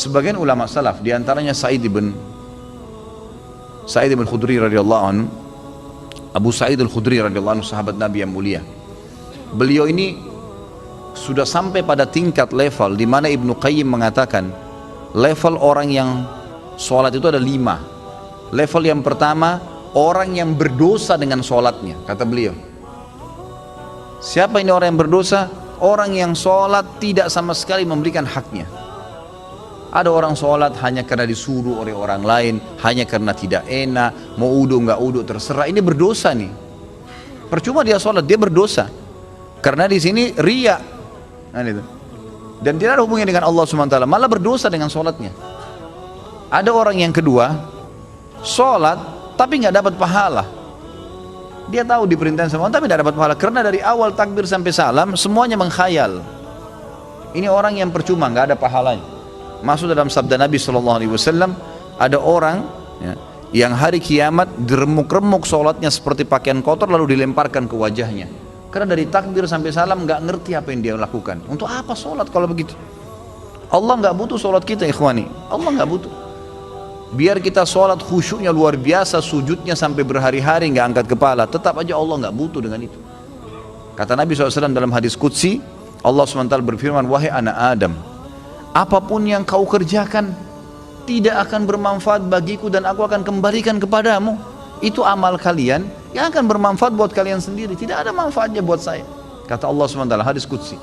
sebagian ulama salaf di antaranya Sa'id ibn Sa'id ibn Khudri radhiyallahu anhu Abu Sa'id al-Khudri radhiyallahu anhu sahabat Nabi yang mulia. Beliau ini sudah sampai pada tingkat level di mana Ibnu Qayyim mengatakan level orang yang sholat itu ada lima. Level yang pertama orang yang berdosa dengan sholatnya kata beliau. Siapa ini orang yang berdosa? Orang yang sholat tidak sama sekali memberikan haknya ada orang sholat hanya karena disuruh oleh orang lain, hanya karena tidak enak, mau udu nggak udu terserah. Ini berdosa nih. Percuma dia sholat, dia berdosa. Karena di sini ria. Nah. Dan tidak ada hubungannya dengan Allah SWT, malah berdosa dengan sholatnya. Ada orang yang kedua, sholat tapi nggak dapat pahala. Dia tahu diperintahkan sama tapi tidak dapat pahala karena dari awal takbir sampai salam semuanya menghayal. Ini orang yang percuma nggak ada pahalanya. Masuk dalam sabda Nabi Wasallam ada orang ya, yang hari kiamat diremuk-remuk sholatnya seperti pakaian kotor lalu dilemparkan ke wajahnya. Karena dari takbir sampai salam nggak ngerti apa yang dia lakukan. Untuk apa sholat kalau begitu? Allah nggak butuh sholat kita ikhwani. Allah nggak butuh. Biar kita sholat khusyuknya luar biasa, sujudnya sampai berhari-hari nggak angkat kepala, tetap aja Allah nggak butuh dengan itu. Kata Nabi SAW dalam hadis Qudsi, Allah SWT berfirman, Wahai anak Adam, apa pun yang kau kerjakan tidak akan bermanfaat bagiku dan aku akan kembalikan kepadamu. Itu amal kalian yang akan bermanfaat buat kalian sendiri. Tidak ada manfaatnya buat saya. Kata Allah SWT hadis kudsi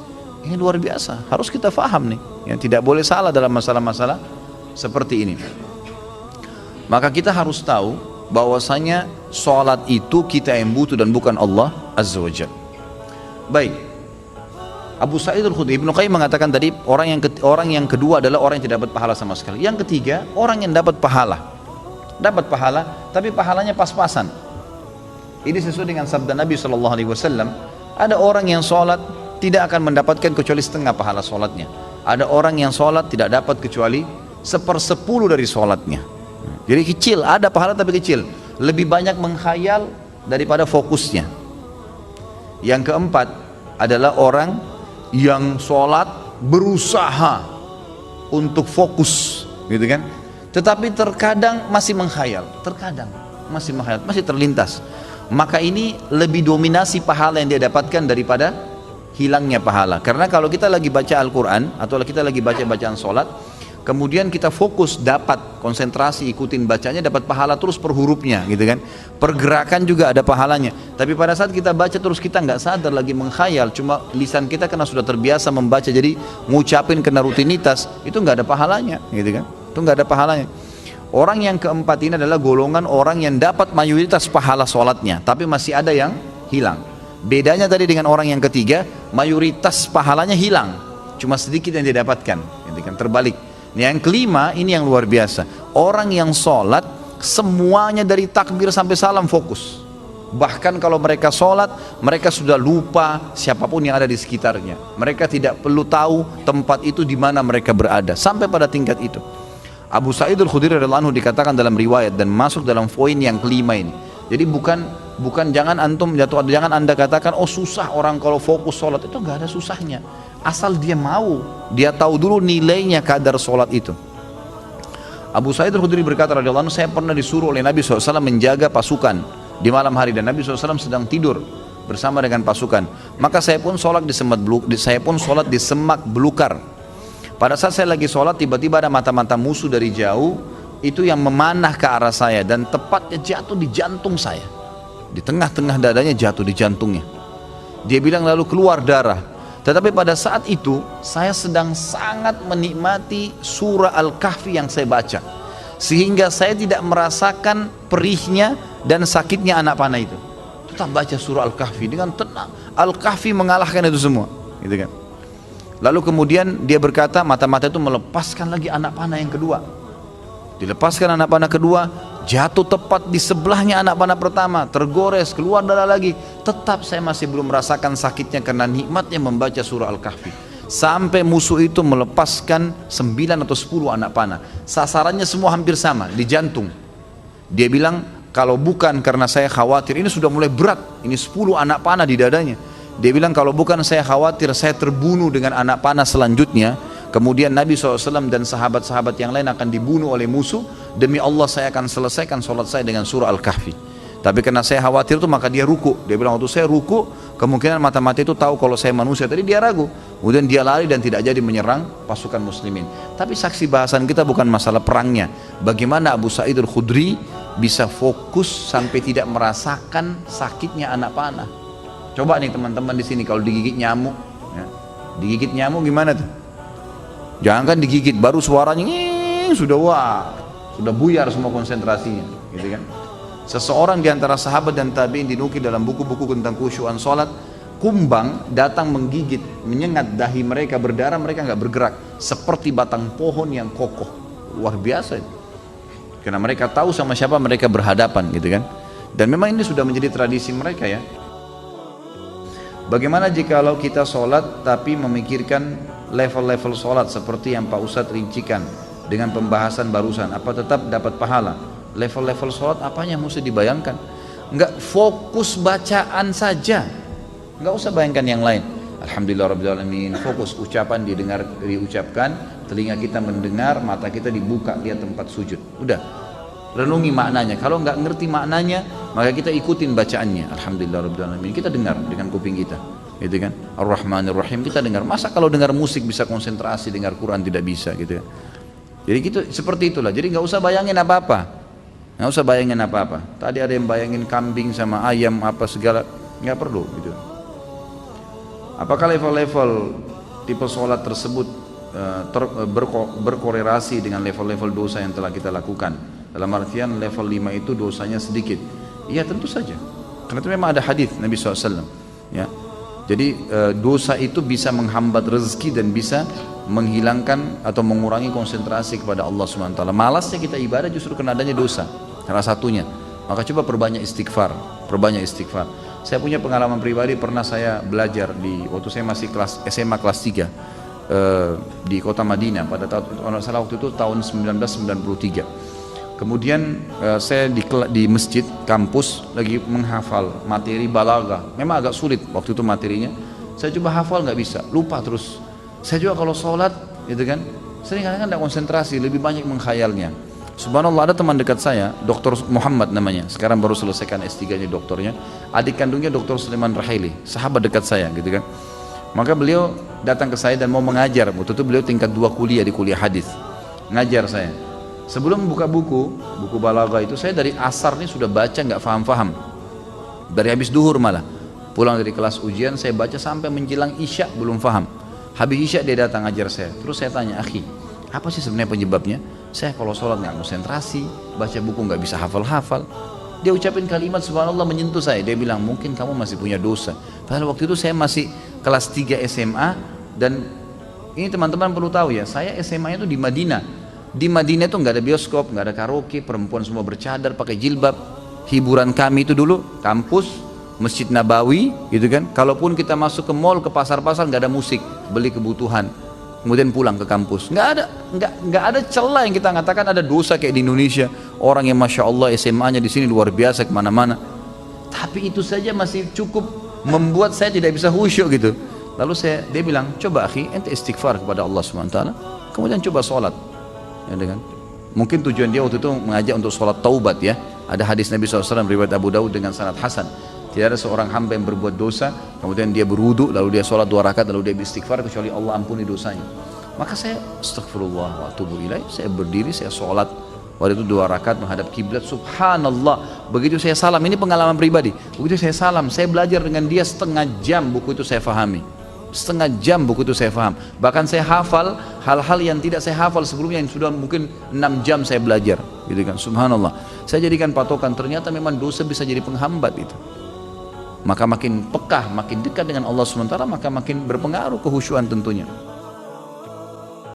ini luar biasa. Harus kita faham nih. Yang tidak boleh salah dalam masalah-masalah seperti ini. Maka kita harus tahu bahwasanya sholat itu kita yang butuh dan bukan Allah Azza wa baik Abu Sa'id al-Khudri Ibnu Qayyim mengatakan tadi orang yang orang yang kedua adalah orang yang tidak dapat pahala sama sekali. Yang ketiga, orang yang dapat pahala. Dapat pahala, tapi pahalanya pas-pasan. Ini sesuai dengan sabda Nabi Shallallahu alaihi wasallam, ada orang yang sholat tidak akan mendapatkan kecuali setengah pahala sholatnya. Ada orang yang sholat tidak dapat kecuali sepersepuluh dari sholatnya. Jadi kecil, ada pahala tapi kecil. Lebih banyak menghayal daripada fokusnya. Yang keempat adalah orang yang sholat berusaha untuk fokus gitu kan? Tetapi terkadang masih menghayal terkadang masih menghayal masih terlintas. Maka ini lebih dominasi pahala yang dia dapatkan daripada hilangnya pahala. Karena kalau kita lagi baca Al-Quran atau kita lagi baca bacaan sholat kemudian kita fokus dapat konsentrasi ikutin bacanya dapat pahala terus per hurufnya gitu kan? Pergerakan juga ada pahalanya. Tapi pada saat kita baca terus kita nggak sadar lagi menghayal. Cuma lisan kita karena sudah terbiasa membaca jadi ngucapin kena rutinitas itu nggak ada pahalanya gitu kan? Itu nggak ada pahalanya. Orang yang keempat ini adalah golongan orang yang dapat mayoritas pahala sholatnya tapi masih ada yang hilang. Bedanya tadi dengan orang yang ketiga mayoritas pahalanya hilang. Cuma sedikit yang dia dapatkan gitu kan? Terbalik yang kelima ini yang luar biasa. Orang yang sholat semuanya dari takbir sampai salam fokus. Bahkan kalau mereka sholat, mereka sudah lupa siapa pun yang ada di sekitarnya. Mereka tidak perlu tahu tempat itu di mana mereka berada. Sampai pada tingkat itu. Abu Sa'id al-Khudri radhiyallahu anhu dikatakan dalam riwayat dan masuk dalam poin yang kelima ini. Jadi bukan bukan jangan antum jatuh jangan anda katakan oh susah orang kalau fokus sholat itu nggak ada susahnya asal dia mau. Dia tahu dulu nilainya kadar sholat itu. Abu Sa'id al-Khudri berkata radhiyallahu anhu saya pernah disuruh oleh Nabi SAW menjaga pasukan di malam hari dan Nabi SAW sedang tidur bersama dengan pasukan. Maka saya pun sholat di semak saya pun sholat di semak belukar. Pada saat saya lagi sholat tiba-tiba ada mata-mata musuh dari jauh itu yang memanah ke arah saya dan tepatnya jatuh di jantung saya. Di tengah-tengah dadanya jatuh di jantungnya. Dia bilang lalu keluar darah tetapi pada saat itu saya sedang sangat menikmati surah Al-Kahfi yang saya baca. Sehingga saya tidak merasakan perihnya dan sakitnya anak panah itu. Tetap baca surah Al-Kahfi dengan tenang. Al-Kahfi mengalahkan itu semua. Gitu kan. Lalu kemudian dia berkata mata-mata itu melepaskan lagi anak panah yang kedua. Dilepaskan anak panah kedua, jatuh tepat di sebelahnya anak panah pertama, tergores, keluar darah lagi. Tetap saya masih belum merasakan sakitnya karena nikmatnya membaca surah Al-Kahfi. Sampai musuh itu melepaskan 9 atau 10 anak panah. Sasarannya semua hampir sama, di jantung. Dia bilang, kalau bukan karena saya khawatir, ini sudah mulai berat. Ini 10 anak panah di dadanya. Dia bilang, kalau bukan saya khawatir, saya terbunuh dengan anak panah selanjutnya. kemudian Nabi SAW dan sahabat-sahabat yang lain akan dibunuh oleh musuh, demi Allah saya akan selesaikan sholat saya dengan surah Al-Kahfi. Tapi karena saya khawatir itu maka dia ruku. Dia bilang waktu saya ruku, kemungkinan mata-mata itu tahu kalau saya manusia. Tadi dia ragu. Kemudian dia lari dan tidak jadi menyerang pasukan muslimin. Tapi saksi bahasan kita bukan masalah perangnya. Bagaimana Abu Sa'id al-Khudri bisa fokus sampai tidak merasakan sakitnya anak panah. Coba nih teman-teman di sini kalau digigit nyamuk, ya. digigit nyamuk gimana tuh? Jangan kan digigit, baru suaranya sudah wah, sudah buyar semua konsentrasinya, gitu kan? Seseorang di antara sahabat dan tabi'in dinukil dalam buku-buku tentang khusyuan salat, kumbang datang menggigit, menyengat dahi mereka berdarah, mereka nggak bergerak seperti batang pohon yang kokoh. Luar biasa itu. Karena mereka tahu sama siapa mereka berhadapan gitu kan. Dan memang ini sudah menjadi tradisi mereka ya. Bagaimana jika kalau kita sholat tapi memikirkan level-level sholat seperti yang Pak Ustadz rincikan dengan pembahasan barusan, apa tetap dapat pahala? Level-level sholat apanya mesti dibayangkan? Nggak fokus bacaan saja. Nggak usah bayangkan yang lain. Alhamdulillah Rabbil Alamin fokus ucapan didengar diucapkan telinga kita mendengar mata kita dibuka lihat tempat sujud. Udah. Renungi maknanya. Kalau nggak ngerti maknanya maka kita ikutin bacaannya. Alhamdulillah Rabbil Alamin. Kita dengar dengan kuping kita. Gitu kan? Ar-Rahmanir Rahim kita dengar. Masa kalau dengar musik bisa konsentrasi dengar Quran tidak bisa gitu ya jadi gitu seperti itulah. Jadi nggak usah bayangin apa-apa nggak usah bayangin apa-apa. Tadi ada yang bayangin kambing sama ayam apa segala. Nggak perlu gitu. Apakah level-level tipe sholat tersebut uh, ter, uh, berko, berkorelasi dengan level-level dosa yang telah kita lakukan? Dalam artian level 5 itu dosanya sedikit. Iya tentu saja. Karena itu memang ada hadis Nabi SAW ya. Jadi uh, dosa itu bisa menghambat rezeki dan bisa menghilangkan atau mengurangi konsentrasi kepada Allah SWT malasnya kita ibadah justru karena adanya dosa salah satunya. Maka coba perbanyak istighfar perbanyak istighfar. Saya punya pengalaman pribadi pernah saya belajar di waktu saya masih kelas SMA kelas 3 eh, di kota Madinah. Pada tahun salah waktu itu tahun 1993 kemudian eh, saya di, di masjid kampus lagi menghafal materi balaga memang agak sulit waktu itu materinya. Saya coba hafal nggak bisa. Lupa terus. Saya juga kalau sholat gitu kan sering kadang-kadang tidak konsentrasi lebih banyak menghayalnya Subhanallah ada teman dekat saya, Dr. Muhammad namanya. Sekarang baru selesaikan S3-nya doktornya. Adik kandungnya Dr. Sulaiman Rahili, sahabat dekat saya gitu kan. Maka beliau datang ke saya dan mau mengajar. Waktu itu beliau tingkat dua kuliah di kuliah hadis. Ngajar saya. Sebelum buka buku, buku balaga itu saya dari asar ini sudah baca nggak faham-faham. Dari habis duhur malah. Pulang dari kelas ujian saya baca sampai menjelang isya belum faham. Habis isya dia datang ngajar saya. Terus saya tanya, "Akhi, apa sih sebenarnya penyebabnya?" Saya kalau sholat nggak konsentrasi, baca buku nggak bisa hafal-hafal. Dia ucapin kalimat subhanallah menyentuh saya. Dia bilang mungkin kamu masih punya dosa. Padahal waktu itu saya masih kelas 3 SMA dan ini teman-teman perlu tahu ya, saya SMA itu di Madinah. Di Madinah itu nggak ada bioskop, nggak ada karaoke, perempuan semua bercadar, pakai jilbab. Hiburan kami itu dulu kampus, Masjid Nabawi, gitu kan. Kalaupun kita masuk ke mall, ke pasar-pasar nggak ada musik, beli kebutuhan kemudian pulang ke kampus. Nggak ada, nggak nggak ada celah yang kita katakan ada dosa kayak di Indonesia. Orang yang masya Allah SMA-nya di sini luar biasa ke mana-mana. Tapi itu saja masih cukup membuat saya tidak bisa khusyuk gitu. Lalu saya dia bilang, coba akhi, ente istighfar kepada Allah swt. Kemudian coba sholat, ya dengan mungkin tujuan dia waktu itu mengajak untuk sholat taubat ya. Ada hadis Nabi SAW riwayat Abu Daud dengan sanad Hasan. Tidak ada seorang hamba yang berbuat dosa, kemudian dia berwudu, lalu dia sholat dua rakaat, lalu dia beristighfar, kecuali Allah ampuni dosanya. Maka saya astagfirullah wa atubu ilaih, saya berdiri, saya sholat, Waktu itu dua rakaat menghadap kiblat. Subhanallah. Begitu saya salam, ini pengalaman pribadi. Begitu saya salam, saya belajar dengan dia setengah jam buku itu saya fahami. Setengah jam buku itu saya faham. Bahkan saya hafal hal-hal yang tidak saya hafal sebelumnya yang sudah mungkin enam jam saya belajar. Gitu kan. Subhanallah. Saya jadikan patokan ternyata memang dosa bisa jadi penghambat itu maka makin pekah, makin dekat dengan Allah SWT, maka makin berpengaruh kehusuan tentunya.